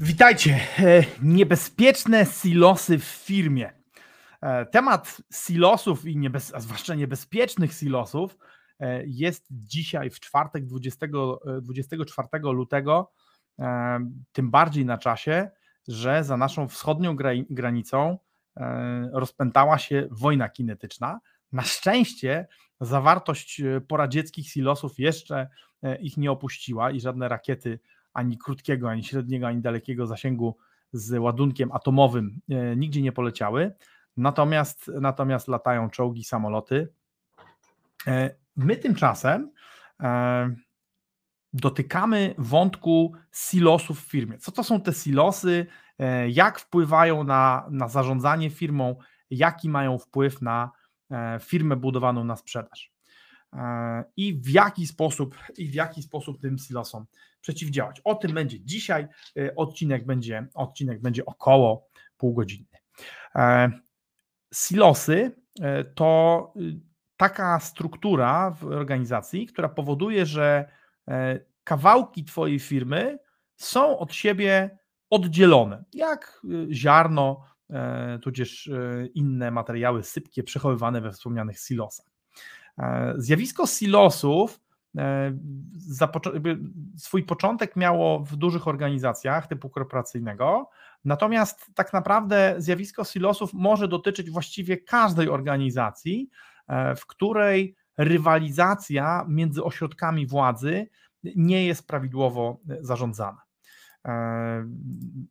Witajcie. E, Niebezpieczne silosy w firmie. E, Temat silosów i niebez, a zwłaszcza niebezpiecznych silosów e, jest dzisiaj w czwartek 20, e, 24 lutego tym bardziej na czasie, że za naszą wschodnią gra- granicą rozpętała się wojna kinetyczna. Na szczęście zawartość poradzieckich silosów jeszcze ich nie opuściła i żadne rakiety ani krótkiego, ani średniego, ani dalekiego zasięgu z ładunkiem atomowym e, nigdzie nie poleciały. Natomiast, natomiast latają czołgi, samoloty. E, My tymczasem e, dotykamy wątku silosów w firmie. Co to są te silosy? Jak wpływają na, na zarządzanie firmą? Jaki mają wpływ na firmę budowaną na sprzedaż? I w jaki sposób, i w jaki sposób tym silosom przeciwdziałać. O tym będzie dzisiaj. e, Odcinek będzie, odcinek będzie około pół godziny. E, Silosy e, to taka struktura w organizacji, która powoduje, że kawałki Twojej firmy są od siebie oddzielone, jak ziarno, tudzież inne materiały sypkie przechowywane we wspomnianych silosach. Zjawisko silosów swój początek miało w dużych organizacjach typu korporacyjnego, natomiast tak naprawdę zjawisko silosów może dotyczyć właściwie każdej organizacji, e, w której rywalizacja między ośrodkami władzy nie jest prawidłowo e, zarządzana. E,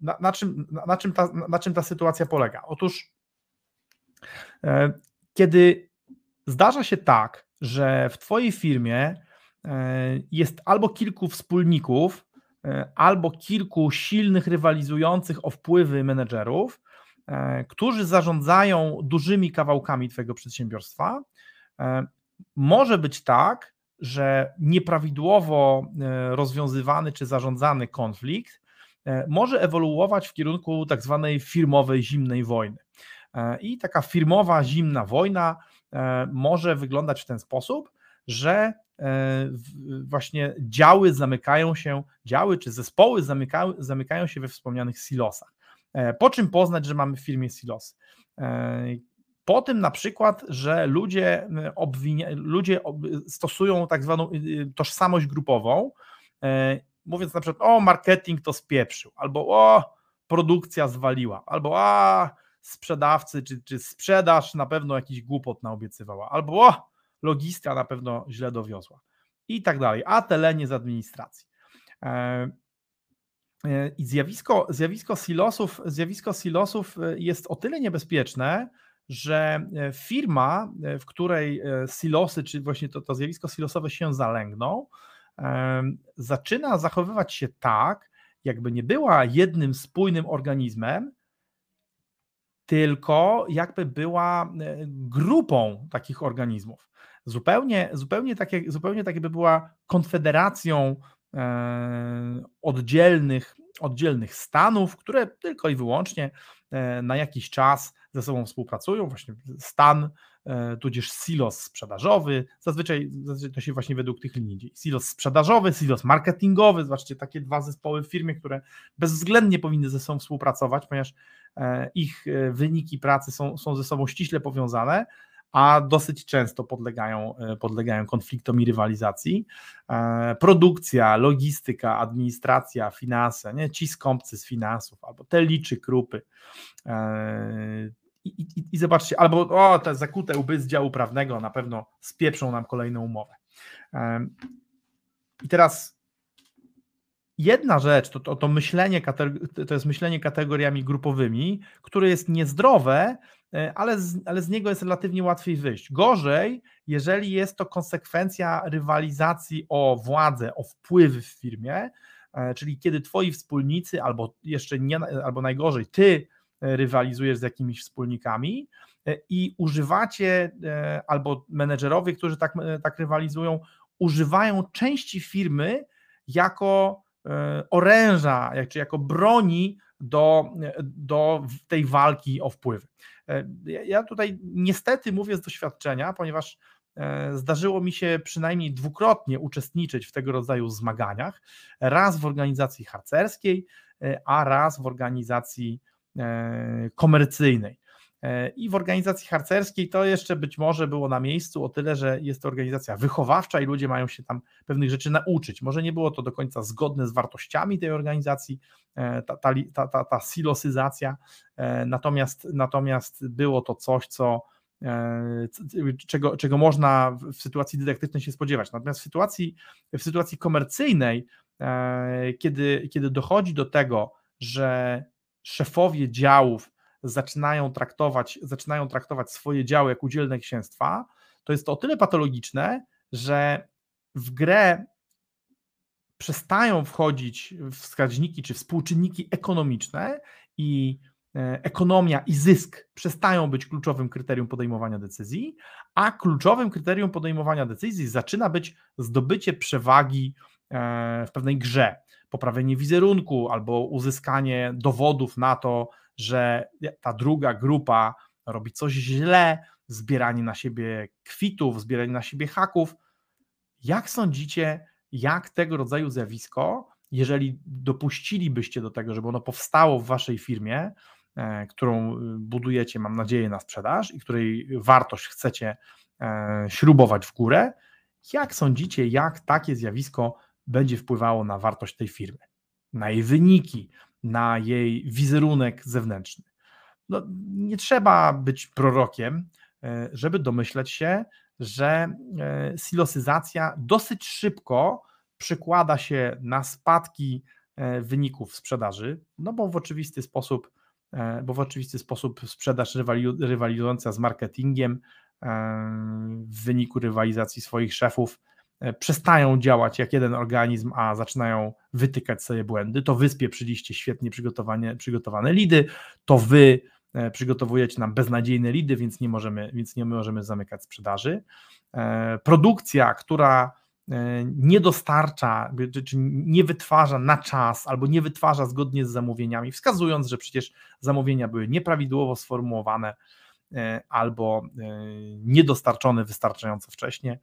Na, na, czym, na, czym ta, na czym ta sytuacja polega? Otóż, e, kiedy zdarza się tak, że w Twojej firmie e, jest albo kilku wspólników, e, albo kilku silnych, rywalizujących o wpływy menedżerów, e, którzy zarządzają dużymi kawałkami Twojego przedsiębiorstwa, e, może być tak, że nieprawidłowo e, rozwiązywany czy zarządzany konflikt e, może ewoluować w kierunku tak zwanej firmowej zimnej wojny. E, I taka firmowa zimna wojna e, może wyglądać w ten sposób, że e, właśnie działy zamykają się, działy czy zespoły zamykają, zamykają się we wspomnianych silosach. E, Po czym poznać, że mamy w firmie silosy? E, Po tym na przykład, że ludzie, obwinia, ludzie stosują tak zwaną y, y, tożsamość grupową, mówiąc na przykład, o marketing to spieprzył, albo o produkcja zwaliła, albo a sprzedawcy czy, czy sprzedaż na pewno jakiś głupot naobiecywała, albo o, logistka na pewno źle dowiozła i tak dalej, a telenie z administracji. E, e, I zjawisko, zjawisko, silosów, zjawisko silosów e, jest o tyle niebezpieczne, że firma, w której silosy, czy właśnie to, to zjawisko silosowe się zalęgną, zaczyna zachowywać się tak, jakby nie była jednym spójnym organizmem, tylko jakby była e, grupą takich organizmów. Zupełnie, zupełnie, tak, jak, zupełnie tak jakby była konfederacją e, oddzielnych, oddzielnych stanów, które tylko i wyłącznie e, na jakiś czas ze sobą współpracują. Właśnie stan, tudzież silos sprzedażowy. Zazwyczaj, zazwyczaj to się właśnie według tych linii dzieje. Silos sprzedażowy, silos marketingowy. Zobaczcie, takie dwa zespoły w firmie, które bezwzględnie powinny ze sobą współpracować, ponieważ ich e, wyniki pracy są, są ze sobą ściśle powiązane, a dosyć często podlegają, e, podlegają konfliktom i rywalizacji. E, Produkcja, logistyka, administracja, finanse, nie? ci skąpcy z finansów, albo te liczy krupy. E, I, i, I zobaczcie, albo o, te zakute łby z działu prawnego na pewno spieprzą nam kolejną umowę. E, I teraz jedna rzecz to, to, to myślenie, to jest myślenie kategoriami grupowymi, które jest niezdrowe, e, ale z, ale z niego jest relatywnie łatwiej wyjść. Gorzej, jeżeli jest to konsekwencja rywalizacji o władzę, o wpływy w firmie, czyli kiedy twoi wspólnicy, albo jeszcze nie, albo najgorzej, ty rywalizujesz z jakimiś wspólnikami i używacie, albo menedżerowie, którzy tak, tak rywalizują, używają części firmy jako oręża, czy jako broni do, do tej walki o wpływy. E, ja tutaj niestety mówię z doświadczenia, ponieważ e, zdarzyło mi się przynajmniej dwukrotnie uczestniczyć w tego rodzaju zmaganiach. Raz w organizacji harcerskiej, e, a raz w organizacji komercyjnej. E, I w organizacji harcerskiej to jeszcze być może było na miejscu o tyle, że jest to organizacja wychowawcza i ludzie mają się tam pewnych rzeczy nauczyć. Może nie było to do końca zgodne z wartościami tej organizacji, e, ta, ta, ta, ta, ta silosyzacja, e, natomiast, natomiast było to coś, co czego, czego można w sytuacji dydaktycznej się spodziewać. Natomiast w sytuacji, w sytuacji komercyjnej, kiedy, kiedy dochodzi do tego, że szefowie działów zaczynają traktować, zaczynają traktować swoje działy jak udzielne księstwa, to jest to o tyle patologiczne, że w grę przestają wchodzić wskaźniki czy współczynniki ekonomiczne i e, ekonomia i zysk przestają być kluczowym kryterium podejmowania decyzji, a kluczowym kryterium podejmowania decyzji zaczyna być zdobycie przewagi e, w pewnej grze, poprawienie wizerunku albo uzyskanie dowodów na to, że ta druga grupa robi coś źle, zbieranie na siebie kwitów, zbieranie na siebie haków. Jak sądzicie, jak tego rodzaju zjawisko, jeżeli dopuścilibyście do tego, żeby ono powstało w waszej firmie, e, którą y, budujecie, mam nadzieję, na sprzedaż i której wartość chcecie e, śrubować w górę, jak sądzicie, jak takie zjawisko będzie wpływało na wartość tej firmy, na jej wyniki, na jej wizerunek zewnętrzny. No, nie trzeba być prorokiem, e, żeby domyśleć się, że e, silosyzacja dosyć szybko przekłada się na spadki e, wyników sprzedaży, no bo w oczywisty sposób, bo w oczywisty sposób sprzedaż rywalizująca z marketingiem w wyniku rywalizacji swoich szefów przestają działać jak jeden organizm, a zaczynają wytykać sobie błędy, to wy spieprzyliście świetnie przygotowane, przygotowane lidy, to wy e, przygotowujecie nam beznadziejne lidy, więc nie możemy, więc nie możemy zamykać sprzedaży. E, produkcja, która nie dostarcza, czy nie wytwarza na czas, albo nie wytwarza zgodnie z zamówieniami, wskazując, że przecież zamówienia były nieprawidłowo sformułowane albo niedostarczone wystarczająco wcześnie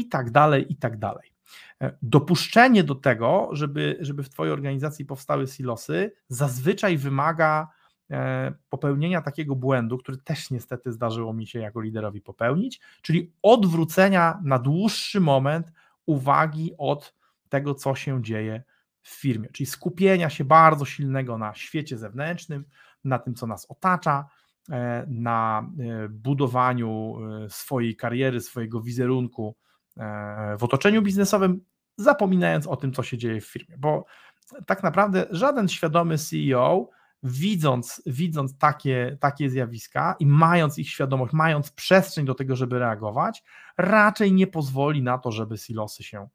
i tak dalej, i tak dalej. E, dopuszczenie do tego, żeby, żeby w Twojej organizacji powstały silosy, zazwyczaj wymaga e, popełnienia takiego błędu, który też niestety zdarzyło mi się jako liderowi popełnić, czyli odwrócenia na dłuższy moment uwagi od tego, co się dzieje w firmie, czyli skupienia się bardzo silnego na świecie zewnętrznym, na tym, co nas otacza, e, na budowaniu swojej kariery, swojego wizerunku w otoczeniu biznesowym, zapominając o tym, co się dzieje w firmie, bo tak naprawdę żaden świadomy CEO, widząc, widząc takie, takie zjawiska i mając ich świadomość, mając przestrzeń do tego, żeby reagować, raczej nie pozwoli na to, żeby silosy się,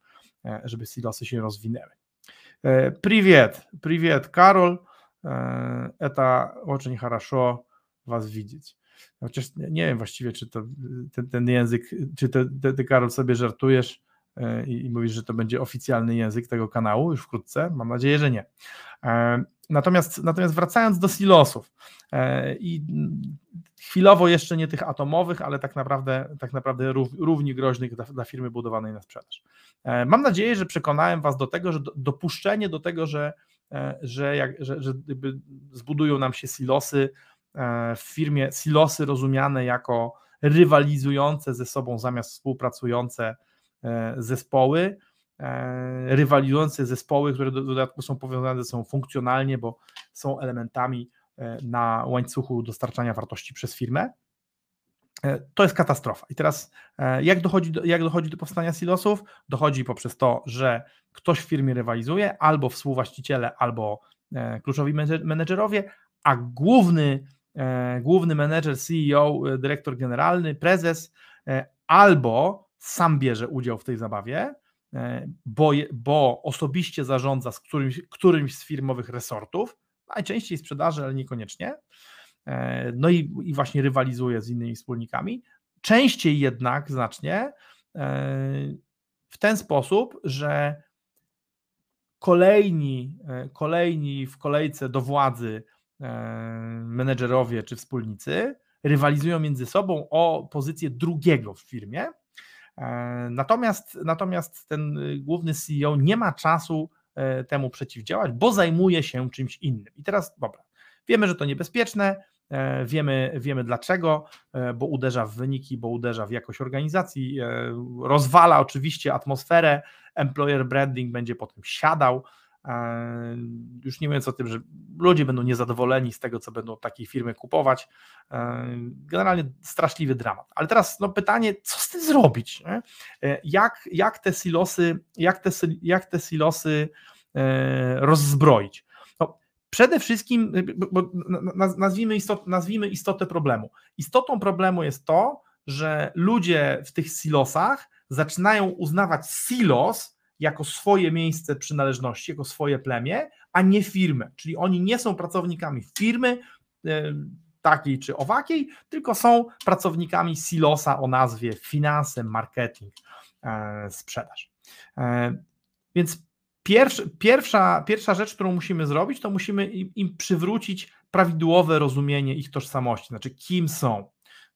e, żeby silosy się rozwinęły. Привет, привет, Karol. Это очень хорошо вас видеть. Chociaż nie wiem właściwie, czy to ten, ten język, czy ty, ty, Karol sobie żartujesz e, i, i mówisz, że to będzie oficjalny język tego kanału już wkrótce. Mam nadzieję, że nie. E, natomiast, natomiast wracając do silosów e, i chwilowo jeszcze nie tych atomowych, ale tak naprawdę, tak naprawdę równie groźnych dla, dla firmy budowanej na sprzedaż. Mam nadzieję, że przekonałem Was do tego, że dopuszczenie do tego, że, że, jak, że, że zbudują nam się silosy, w firmie silosy rozumiane jako rywalizujące ze sobą zamiast współpracujące e, zespoły, e, rywalizujące zespoły, które do dodatku są powiązane ze sobą funkcjonalnie, bo są elementami na łańcuchu dostarczania wartości przez firmę. To jest katastrofa. I teraz, jak dochodzi, do, jak dochodzi do powstania silosów? Dochodzi poprzez to, że ktoś w firmie rywalizuje, albo współwłaściciele, albo kluczowi menedżerowie, a główny E, główny menedżer, CEO, e, dyrektor generalny, prezes, e, albo sam bierze udział w tej zabawie, bo, bo osobiście zarządza z którymś, którymś z firmowych resortów, najczęściej sprzedaży, ale niekoniecznie, no i, i właśnie rywalizuje z innymi wspólnikami. Częściej jednak znacznie w ten sposób, że kolejni, e, kolejni w kolejce do władzy e, menedżerowie czy wspólnicy rywalizują między sobą o pozycję drugiego w firmie. E, natomiast, natomiast ten główny CEO nie ma czasu temu przeciwdziałać, bo zajmuje się czymś innym. I teraz, dobra, wiemy, że to niebezpieczne, E, wiemy, wiemy dlaczego, e, bo uderza w wyniki, bo uderza w jakość organizacji, e, rozwala oczywiście atmosferę, employer branding będzie potem siadał. Już nie mówiąc o tym, że ludzie będą niezadowoleni z tego, co będą takiej firmy kupować. Generalnie straszliwy dramat. Ale teraz no, pytanie, co z tym zrobić? Jak, jak te silosy, jak te, jak te silosy rozzbroić? Przede wszystkim, bo nazwijmy, istot, nazwijmy istotę problemu. Istotą problemu jest to, że ludzie w tych silosach zaczynają uznawać silos jako swoje miejsce przynależności, jako swoje plemię, a nie firmę. Czyli oni nie są pracownikami firmy y, takiej czy owakiej, tylko są pracownikami silosa o nazwie finanse, marketing, e, sprzedaż. E, więc pierwsza, pierwsza rzecz, którą musimy zrobić, to musimy im, im przywrócić prawidłowe rozumienie ich tożsamości, znaczy kim są,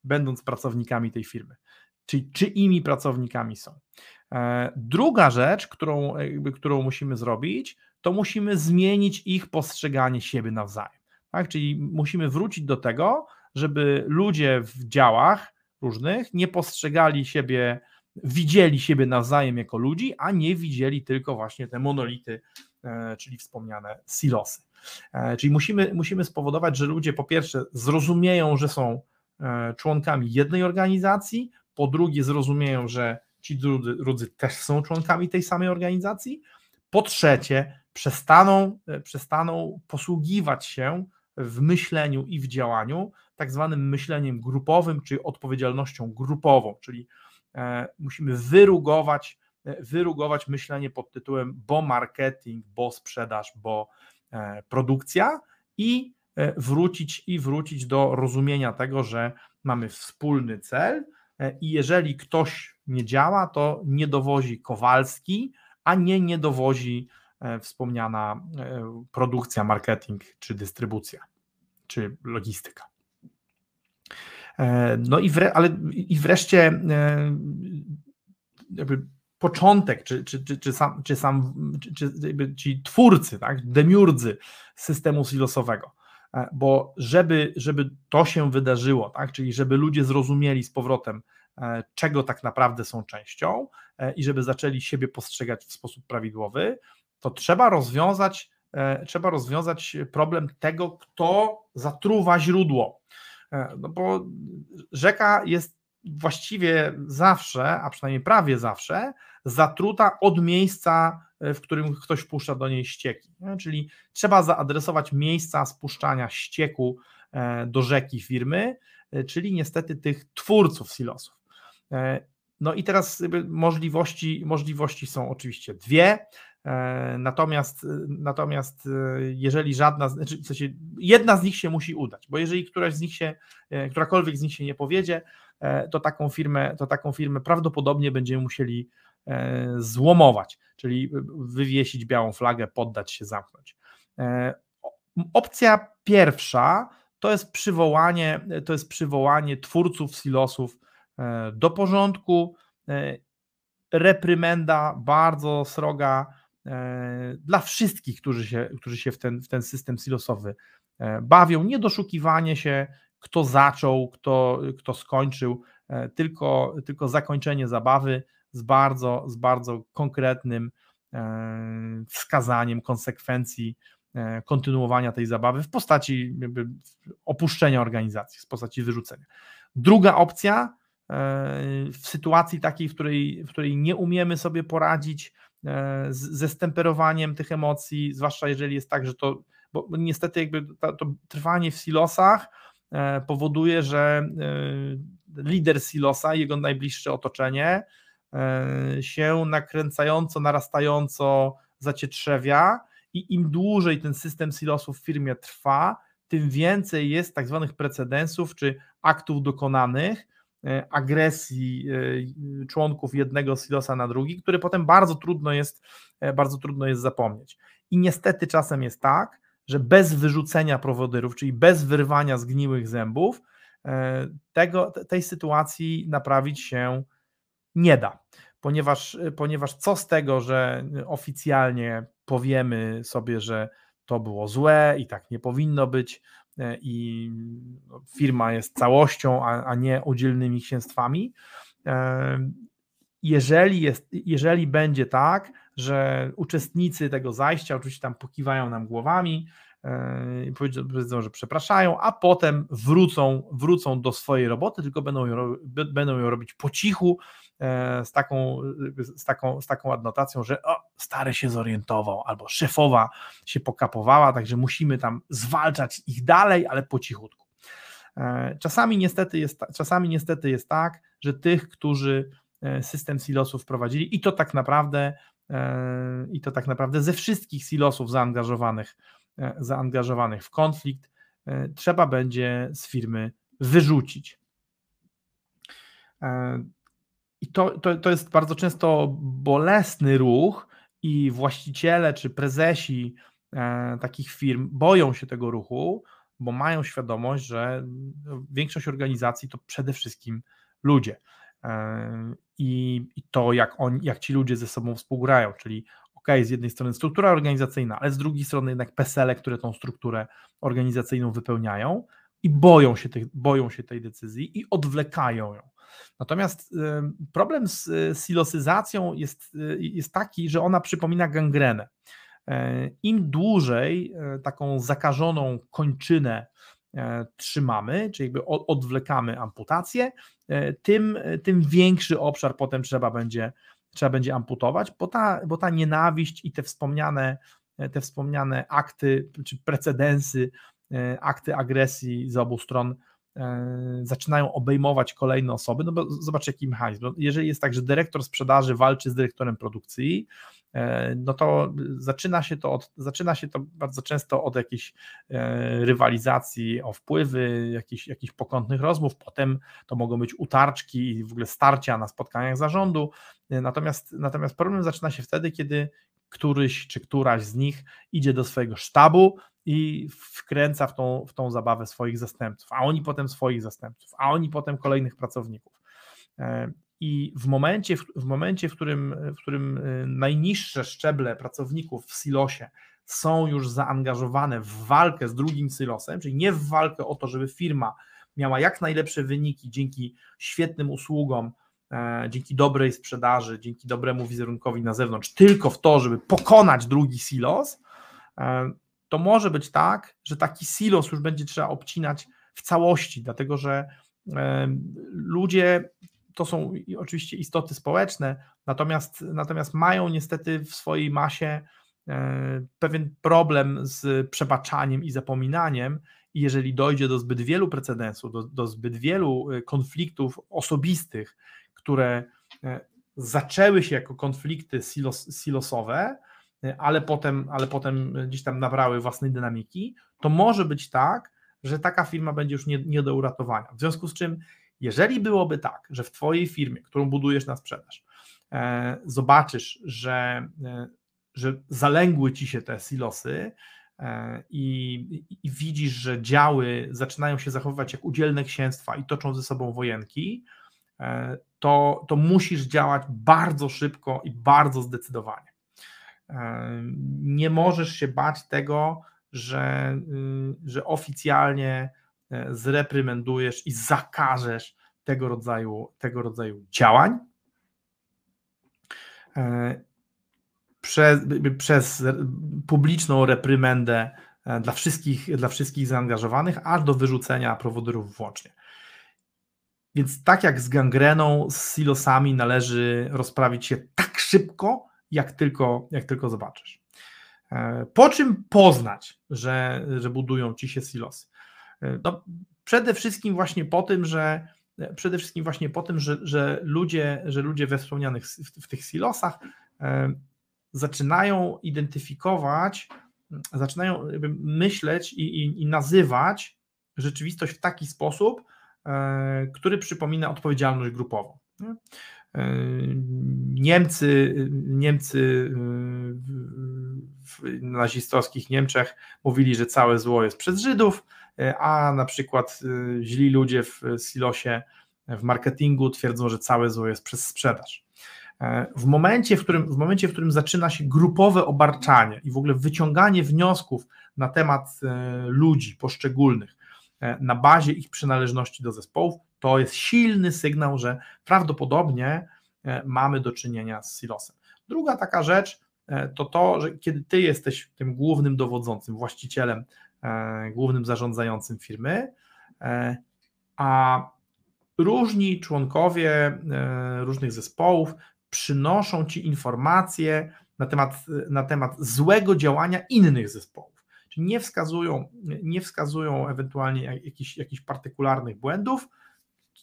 będąc pracownikami tej firmy, czyli czyimi pracownikami są. E, druga rzecz, którą, jakby, którą musimy zrobić, to musimy zmienić ich postrzeganie siebie nawzajem. Tak? Czyli musimy wrócić do tego, żeby ludzie w działach różnych nie postrzegali siebie widzieli siebie nawzajem jako ludzi, a nie widzieli tylko właśnie te monolity, e, czyli wspomniane silosy. E, czyli musimy, musimy spowodować, że ludzie po pierwsze zrozumieją, że są e, członkami jednej organizacji, po drugie zrozumieją, że ci drudzy, drudzy też są członkami tej samej organizacji, po trzecie przestaną, przestaną posługiwać się w myśleniu i w działaniu tak zwanym myśleniem grupowym, czy odpowiedzialnością grupową, czyli E, musimy wyrugować, e, wyrugować myślenie pod tytułem bo marketing, bo sprzedaż, bo e, produkcja i wrócić i wrócić do rozumienia tego, że mamy wspólny cel i jeżeli ktoś nie działa, to nie dowozi Kowalski, a nie nie dowozi wspomniana produkcja, marketing czy dystrybucja, czy logistyka. E, no i, wre, ale, i wreszcie e, początek, czy, czy, czy, czy sam, czy, sam czy, ci twórcy, tak, demiurdzy systemu silosowego, e, bo żeby, żeby to się wydarzyło, tak, czyli żeby ludzie zrozumieli z powrotem, czego tak naprawdę są częścią i żeby zaczęli siebie postrzegać w sposób prawidłowy, to trzeba rozwiązać, trzeba rozwiązać problem tego, kto zatruwa źródło. E, no bo rzeka jest właściwie zawsze, a przynajmniej prawie zawsze, zatruta od miejsca, e, w którym ktoś wpuszcza do niej ścieki. Czyli trzeba zaadresować miejsca spuszczania ścieku e, do rzeki firmy, czyli niestety tych twórców silosów. No i teraz możliwości, możliwości są oczywiście dwie. E, natomiast, natomiast e, jeżeli żadna, znaczy w sensie jedna z nich się musi udać, bo jeżeli któraś z nich się, e, którakolwiek z nich się nie powiedzie, to taką firmę, to taką firmę prawdopodobnie będziemy musieli złomować, czyli wywiesić białą flagę, poddać się, zamknąć. Opcja pierwsza to jest przywołanie, to jest przywołanie twórców silosów do porządku, reprymenda bardzo sroga, E, dla wszystkich, którzy się, którzy się w, ten, w ten system silosowy e, bawią. Nie doszukiwanie się, kto zaczął, kto, kto skończył, e, tylko, tylko zakończenie zabawy z bardzo, z bardzo konkretnym wskazaniem konsekwencji kontynuowania tej zabawy w postaci opuszczenia organizacji, w postaci wyrzucenia. Druga opcja w sytuacji takiej, w której, w której nie umiemy sobie poradzić E, ze stemperowaniem tych emocji, zwłaszcza jeżeli jest tak, że to, bo niestety jakby to, to trwanie w silosach e, powoduje, że e, lider silosa, jego najbliższe otoczenie się nakręcająco, narastająco zacietrzewia i im dłużej ten system silosów w firmie trwa, tym więcej jest tak zwanych precedensów czy aktów dokonanych, e, agresji e, członków jednego silosa na drugi, które potem bardzo trudno jest, e, bardzo trudno jest zapomnieć. I niestety czasem jest tak, że bez wyrzucenia prowodyrów, czyli bez wyrwania zgniłych zębów, tego, tej sytuacji naprawić się nie da, ponieważ, ponieważ co z tego, że oficjalnie powiemy sobie, że to było złe i tak nie powinno być e, i no, firma jest całością, a, a nie oddzielnymi księstwami. E, jeżeli, jest, jeżeli będzie tak, że uczestnicy tego zajścia oczywiście tam pokiwają nam głowami, e, powiedzą, że przepraszają, a potem wrócą, wrócą do swojej roboty, tylko będą ją, będą ją robić po cichu, z taką, z taką, z taką adnotacją, że o, stary się zorientował, albo szefowa się pokapowała, także musimy tam zwalczać ich dalej, ale po cichutku. E, czasami niestety jest, czasami niestety jest tak, że tych, którzy e, system silosów wprowadzili i to tak naprawdę e, i to tak naprawdę ze wszystkich silosów zaangażowanych, zaangażowanych w konflikt trzeba będzie z firmy wyrzucić. I to, to, to jest bardzo często bolesny ruch, i właściciele czy prezesi e, takich firm boją się tego ruchu, bo mają świadomość, że większość organizacji to przede wszystkim ludzie. E, I, i to, jak, on, jak ci ludzie ze sobą współgrają, czyli ok, z jednej strony struktura organizacyjna, ale z drugiej strony jednak PESEL-e, które tą strukturę organizacyjną wypełniają i boją się, tych, boją się tej decyzji i odwlekają ją. Natomiast problem z e, silosyzacją jest, e, jest taki, że ona przypomina gangrenę. E, Im dłużej taką zakażoną kończynę trzymamy, czyli jakby odwlekamy amputację, tym, tym większy obszar potem trzeba będzie, trzeba będzie amputować, bo ta, bo ta nienawiść i te wspomniane, te wspomniane akty czy precedensy, akty agresji z obu stron E, zaczynają obejmować kolejne osoby, no bo zobacz jaki mechanizm. Jeżeli jest tak, że dyrektor sprzedaży walczy z dyrektorem produkcji, e, no to zaczyna się to, od, zaczyna się to bardzo często od jakiejś e, rywalizacji o wpływy, jakichś, jakichś pokątnych rozmów, potem to mogą być utarczki i w ogóle starcia na spotkaniach zarządu, natomiast, natomiast problem zaczyna się wtedy, kiedy któryś czy któraś z nich idzie do swojego sztabu, i wkręca w tą, w tą zabawę swoich zastępców, a oni potem swoich zastępców, a oni potem kolejnych pracowników. E, I w momencie, w, momencie, w którym, w którym e, najniższe szczeble pracowników w silosie są już zaangażowane w walkę z drugim silosem, czyli nie w walkę o to, żeby firma miała jak najlepsze wyniki dzięki świetnym usługom, e, dzięki dobrej sprzedaży, dzięki dobremu wizerunkowi na zewnątrz, tylko w to, żeby pokonać drugi silos, to może być tak, że taki silos już będzie trzeba obcinać w całości, dlatego że ludzie to są oczywiście istoty społeczne, natomiast, natomiast mają niestety w swojej masie e, pewien problem z przebaczaniem i zapominaniem, i jeżeli dojdzie do zbyt wielu precedensów, do, do zbyt wielu e, konfliktów osobistych, które e, zaczęły się jako konflikty silos, silosowe, ale potem, ale potem gdzieś tam nabrały własnej dynamiki, to może być tak, że taka firma będzie już nie, nie do uratowania. W związku z czym, jeżeli byłoby tak, że w Twojej firmie, którą budujesz na sprzedaż, e, zobaczysz, że, e, że zalęgły Ci się te silosy, e, i, i, widzisz, że działy zaczynają się zachowywać jak udzielne księstwa i toczą ze sobą wojenki, e, to, to musisz działać bardzo szybko i bardzo zdecydowanie. Nie możesz się bać tego, że, y, że oficjalnie e, zreprymendujesz i zakażesz tego rodzaju, tego rodzaju działań. E, przez, przez publiczną reprymendę e, dla wszystkich, dla wszystkich zaangażowanych, aż do wyrzucenia prowodyrów włącznie. Więc tak jak z gangreną, z silosami należy rozprawić się tak szybko, jak tylko, jak tylko zobaczysz. E, po czym poznać, że, że budują ci się silosy? E, no, przede wszystkim właśnie po tym, że przede wszystkim właśnie po tym, że, że, ludzie, że ludzie we wspomnianych w, w tych silosach zaczynają identyfikować, zaczynają myśleć i, i, i nazywać rzeczywistość w taki sposób, e, który przypomina odpowiedzialność grupową. E, Niemcy, Niemcy e, w nazistowskich Niemczech mówili, że całe zło jest przez Żydów, a na przykład źli ludzie w silosie, w marketingu twierdzą, że całe zło jest przez sprzedaż. W momencie, w którym, w momencie, w którym zaczyna się grupowe obarczanie i w ogóle wyciąganie wniosków na temat ludzi poszczególnych, na bazie ich przynależności do zespołów, to jest silny sygnał, że prawdopodobnie e, mamy do czynienia z silosem. Druga taka rzecz e, to to, że kiedy ty jesteś tym głównym dowodzącym, właścicielem, głównym zarządzającym firmy, a różni członkowie różnych zespołów przynoszą ci informacje na temat, na temat złego działania innych zespołów czyli nie wskazują, nie wskazują ewentualnie jakichś, jakichś partykularnych błędów,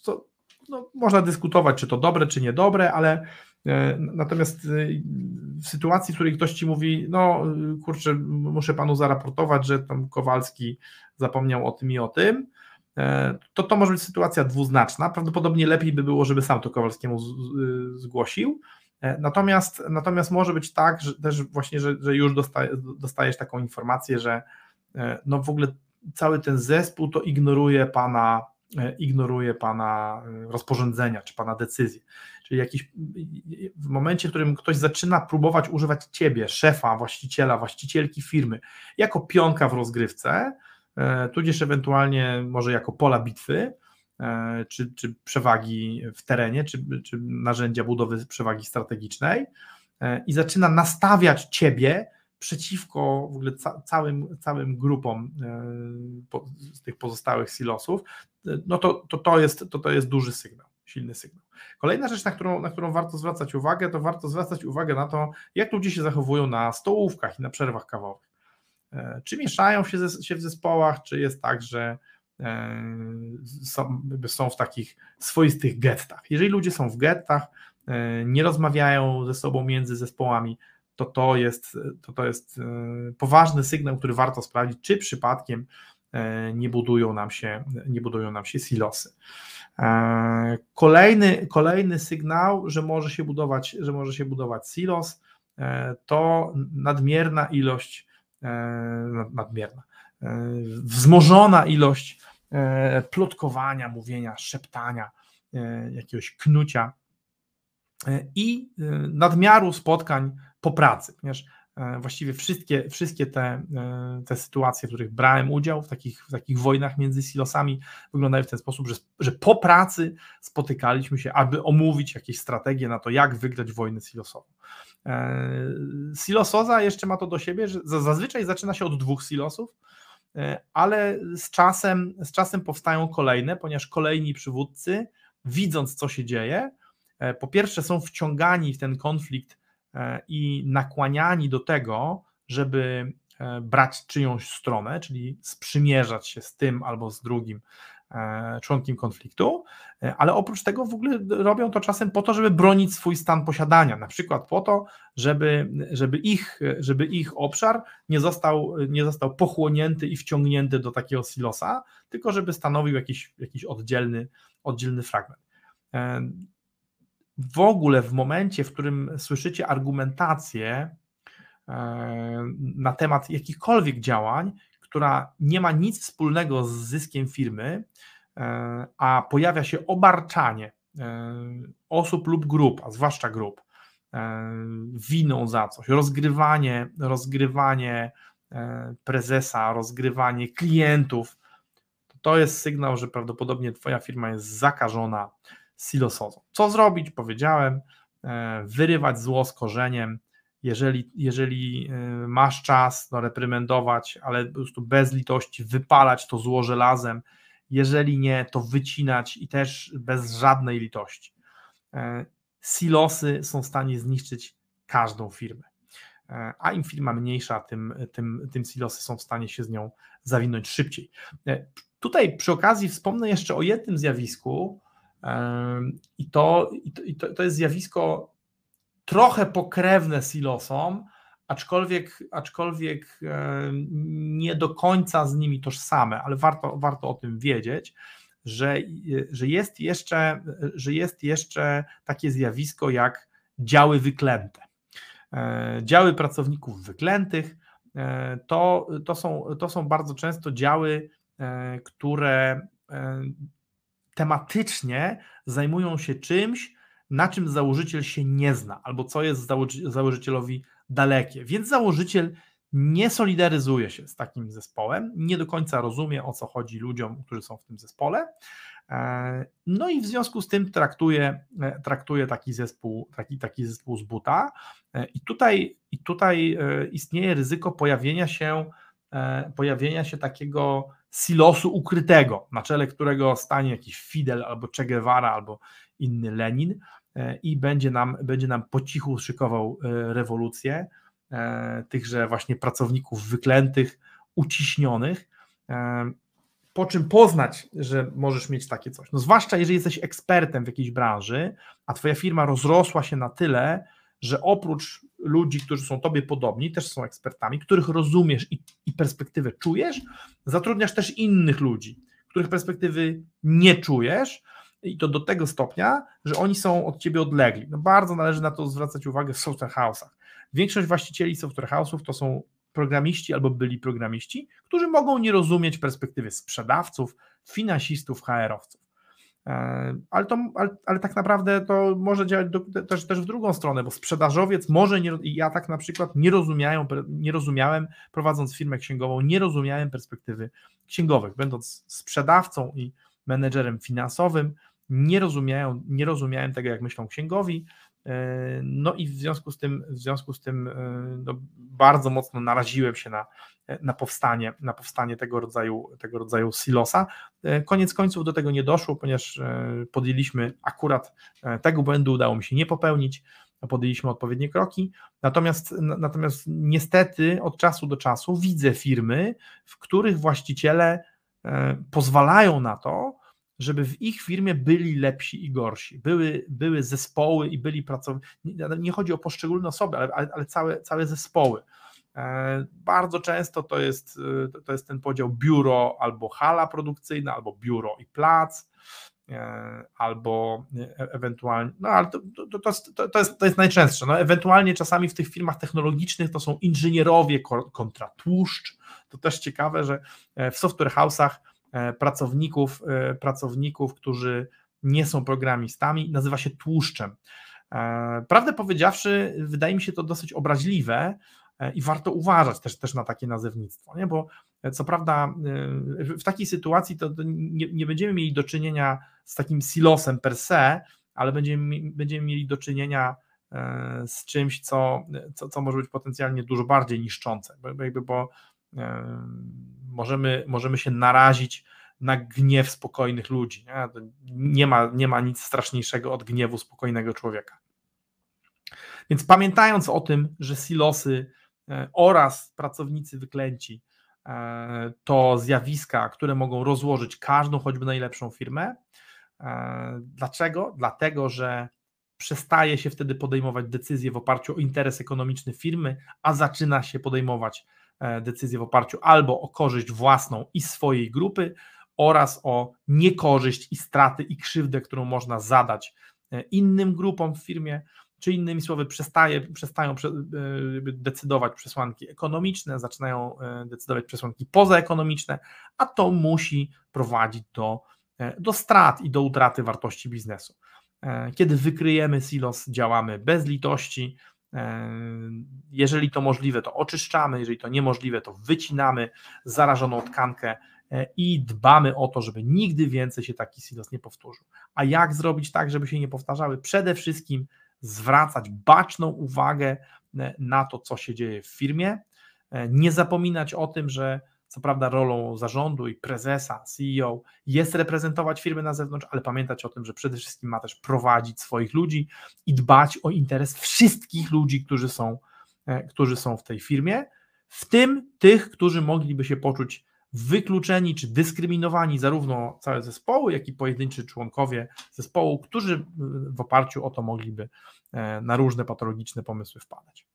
co no, można dyskutować, czy to dobre, czy niedobre, ale e, Natomiast e, w sytuacji, w której ktoś ci mówi, no kurczę, muszę panu zaraportować, że tam Kowalski zapomniał o tym i o tym, e, to to może być sytuacja dwuznaczna. Prawdopodobnie lepiej by było, żeby sam to Kowalskiemu zgłosił, natomiast, natomiast może być tak, że też właśnie, że, że już dostaje, dostajesz taką informację, że no w ogóle cały ten zespół to ignoruje pana, ignoruje pana rozporządzenia czy pana decyzję. Czyli jakiś w momencie, w którym ktoś zaczyna próbować używać ciebie, szefa, właściciela, właścicielki firmy, jako pionka w rozgrywce, tudzież ewentualnie może jako pola bitwy, E, czy, czy przewagi w terenie, czy, czy narzędzia budowy przewagi strategicznej e, i zaczyna nastawiać ciebie przeciwko w ogóle ca całym, całym grupom e, z tych pozostałych silosów, no to, to, to, jest, to, to jest duży sygnał, silny sygnał. Kolejna rzecz, na którą, na którą warto zwracać uwagę, to warto zwracać uwagę na to, jak ludzie się zachowują na stołówkach i na przerwach kawowych. Czy mieszają się, ze, się w zespołach, czy jest tak, że E, są, są w takich swoistych gettach. Jeżeli ludzie są w gettach, e, nie rozmawiają ze sobą między zespołami, to to jest, to to jest e, poważny sygnał, który warto sprawdzić, czy przypadkiem nie budują nam się, nie budują nam się silosy. Kolejny, kolejny sygnał, że może się budować, że może się budować silos, to nadmierna ilość, nadmierna, wzmożona ilość E, plotkowania, mówienia, szeptania, e, jakiegoś knucia e, i nadmiaru spotkań po pracy, ponieważ właściwie wszystkie, wszystkie te, te sytuacje, w których brałem udział w takich, w takich wojnach między silosami, wyglądają w ten sposób, że, że po pracy spotykaliśmy się, aby omówić jakieś strategie na to, jak wygrać wojnę silosową. Silosoza jeszcze ma to do siebie, że zazwyczaj zaczyna się od dwóch silosów, E, ale z czasem, z czasem powstają kolejne, ponieważ kolejni przywódcy, widząc co się dzieje, e, po pierwsze są wciągani w ten konflikt e, i nakłaniani do tego, żeby brać czyjąś stronę, czyli sprzymierzać się z tym albo z drugim E, członkiem konfliktu, e, ale oprócz tego w ogóle robią to czasem po to, żeby bronić swój stan posiadania, na przykład po to, żeby, żeby, ich, żeby ich obszar nie został, nie został pochłonięty i wciągnięty do takiego silosa, tylko żeby stanowił jakiś, jakiś oddzielny, oddzielny fragment. E, w ogóle w momencie, w którym słyszycie argumentację na temat jakichkolwiek działań, która nie ma nic wspólnego z zyskiem firmy, e, a pojawia się obarczanie e, osób lub grup, a zwłaszcza grup, e, winą za coś, rozgrywanie, rozgrywanie prezesa, rozgrywanie klientów, to jest sygnał, że prawdopodobnie Twoja firma jest zakażona silosozą. Co zrobić? Powiedziałem, wyrywać zło z korzeniem, jeżeli, jeżeli y, masz czas, no reprymendować, ale po prostu bez litości wypalać to zło żelazem, jeżeli nie, to wycinać i też bez żadnej litości. E, silosy są w stanie zniszczyć każdą firmę. E, a im firma mniejsza, tym, tym, tym silosy są w stanie się z nią zawinąć szybciej. E, tutaj przy okazji wspomnę jeszcze o jednym zjawisku, I to, i to, to jest zjawisko trochę pokrewne silosom, aczkolwiek, aczkolwiek nie do końca z nimi tożsame, ale warto, warto o tym wiedzieć, że, że, jest jeszcze, że jest jeszcze takie zjawisko jak działy wyklęte. E, działy pracowników wyklętych e, to, to, są, to są bardzo często działy, e, które tematycznie zajmują się czymś, na czym założyciel się nie zna, albo co jest założycielowi dalekie. Więc założyciel nie solidaryzuje się z takim zespołem, nie do końca rozumie o co chodzi ludziom, którzy są w tym zespole. E, no i w związku z tym traktuje, e, traktuje taki, zespół, taki, taki zespół z buta. E, I tutaj, I tutaj istnieje ryzyko pojawienia się, pojawienia się takiego silosu ukrytego, na czele którego stanie jakiś Fidel albo Che Guevara albo inny Lenin i będzie nam, będzie nam po cichu szykował rewolucję tychże właśnie pracowników wyklętych, uciśnionych po czym poznać, że możesz mieć takie coś. No zwłaszcza jeżeli jesteś ekspertem w jakiejś branży, a twoja firma rozrosła się na tyle, że oprócz ludzi, którzy są tobie podobni, też są ekspertami, których rozumiesz i, i perspektywę czujesz, zatrudniasz też innych ludzi, których perspektywy nie czujesz, i to do tego stopnia, że oni są od ciebie odlegli. No bardzo należy na to zwracać uwagę w software house'ach. Większość właścicieli software house'ów to są programiści albo byli programiści, którzy mogą nie rozumieć perspektywy sprzedawców, finansistów, HR-owców. E, ale, to, ale, ale, tak naprawdę to może działać do, też, też w drugą stronę, bo sprzedażowiec może nie, ja tak na przykład nie, rozumiałem, nie rozumiałem, prowadząc firmę księgową, nie rozumiałem perspektywy księgowych. Będąc sprzedawcą i menedżerem finansowym, nie rozumiałem, nie rozumiałem tego, jak myślą księgowi, no i w związku z tym, w związku z tym e, no, bardzo mocno naraziłem się na, na, powstanie, na powstanie tego rodzaju, tego rodzaju silosa. E, koniec końców do tego nie doszło, ponieważ podjęliśmy akurat tego błędu, udało mi się nie popełnić, podjęliśmy odpowiednie kroki. Natomiast, natomiast niestety od czasu do czasu widzę firmy, w których właściciele pozwalają na to, żeby w ich firmie byli lepsi i gorsi. Były, były zespoły i byli pracownicy. Nie, nie, chodzi o poszczególne osoby, ale, ale, ale całe, całe zespoły. E, bardzo często to jest, e, to jest ten podział biuro albo hala produkcyjna, albo biuro i plac, e, albo ewentualnie, no ale to, to, to, to, to, jest, to jest najczęstsze. No, ewentualnie czasami w tych firmach technologicznych to są inżynierowie kontra tłuszcz. To też ciekawe, że w software house'ach pracowników, e, pracowników, którzy nie są programistami, nazywa się tłuszczem. E, prawdę powiedziawszy, wydaje mi się to dosyć obraźliwe i warto uważać też, też na takie nazewnictwo, nie? bo co prawda w takiej sytuacji to, nie, nie będziemy mieli do czynienia z takim silosem per se, ale będziemy, będziemy mieli do czynienia z czymś, co, co, co może być potencjalnie dużo bardziej niszczące, bo, jakby, bo możemy, możemy się narazić na gniew spokojnych ludzi. Nie? Nie, ma, nie ma nic straszniejszego od gniewu spokojnego człowieka. Więc pamiętając o tym, że silosy e, oraz pracownicy wyklęci e, to zjawiska, które mogą rozłożyć każdą, choćby najlepszą firmę. E, dlaczego? Dlatego, że przestaje się wtedy podejmować decyzje w oparciu o interes ekonomiczny firmy, a zaczyna się podejmować decyzję w oparciu albo o korzyść własną i swojej grupy, oraz o niekorzyść i straty i krzywdę, którą można zadać e, innym grupom w firmie, czy innymi słowy, przestaje, przestają e, decydować przesłanki ekonomiczne, zaczynają decydować przesłanki pozaekonomiczne, a to musi prowadzić do, do strat i do utraty wartości biznesu. Kiedy wykryjemy silos, działamy bez litości, jeżeli to możliwe, to oczyszczamy, jeżeli to niemożliwe, to wycinamy zarażoną tkankę e, i dbamy o to, żeby nigdy więcej się taki silos nie powtórzył. A jak zrobić tak, żeby się nie powtarzały? Przede wszystkim zwracać baczną uwagę e, na to, co się dzieje w firmie, e, nie zapominać o tym, że co prawda rolą zarządu i prezesa, CEO jest reprezentować firmę na zewnątrz, ale pamiętać o tym, że przede wszystkim ma też prowadzić swoich ludzi i dbać o interes wszystkich ludzi, którzy są, e, którzy są w tej firmie, w tym tych, którzy mogliby się poczuć wykluczeni czy dyskryminowani zarówno całe zespoły, jak i pojedynczy członkowie zespołu, którzy w oparciu o to mogliby e, na różne patologiczne pomysły wpadać.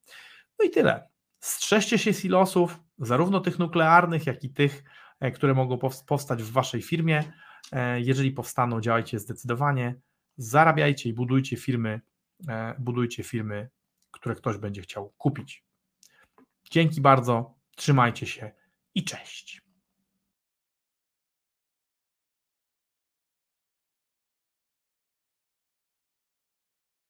No i tyle. Strzeżcie się silosów, zarówno tych nuklearnych, jak i tych, e, które mogą powstać w waszej firmie. E, jeżeli powstaną, działajcie zdecydowanie, zarabiajcie i budujcie firmy, budujcie firmy, które ktoś będzie chciał kupić. Dzięki bardzo, trzymajcie się i cześć.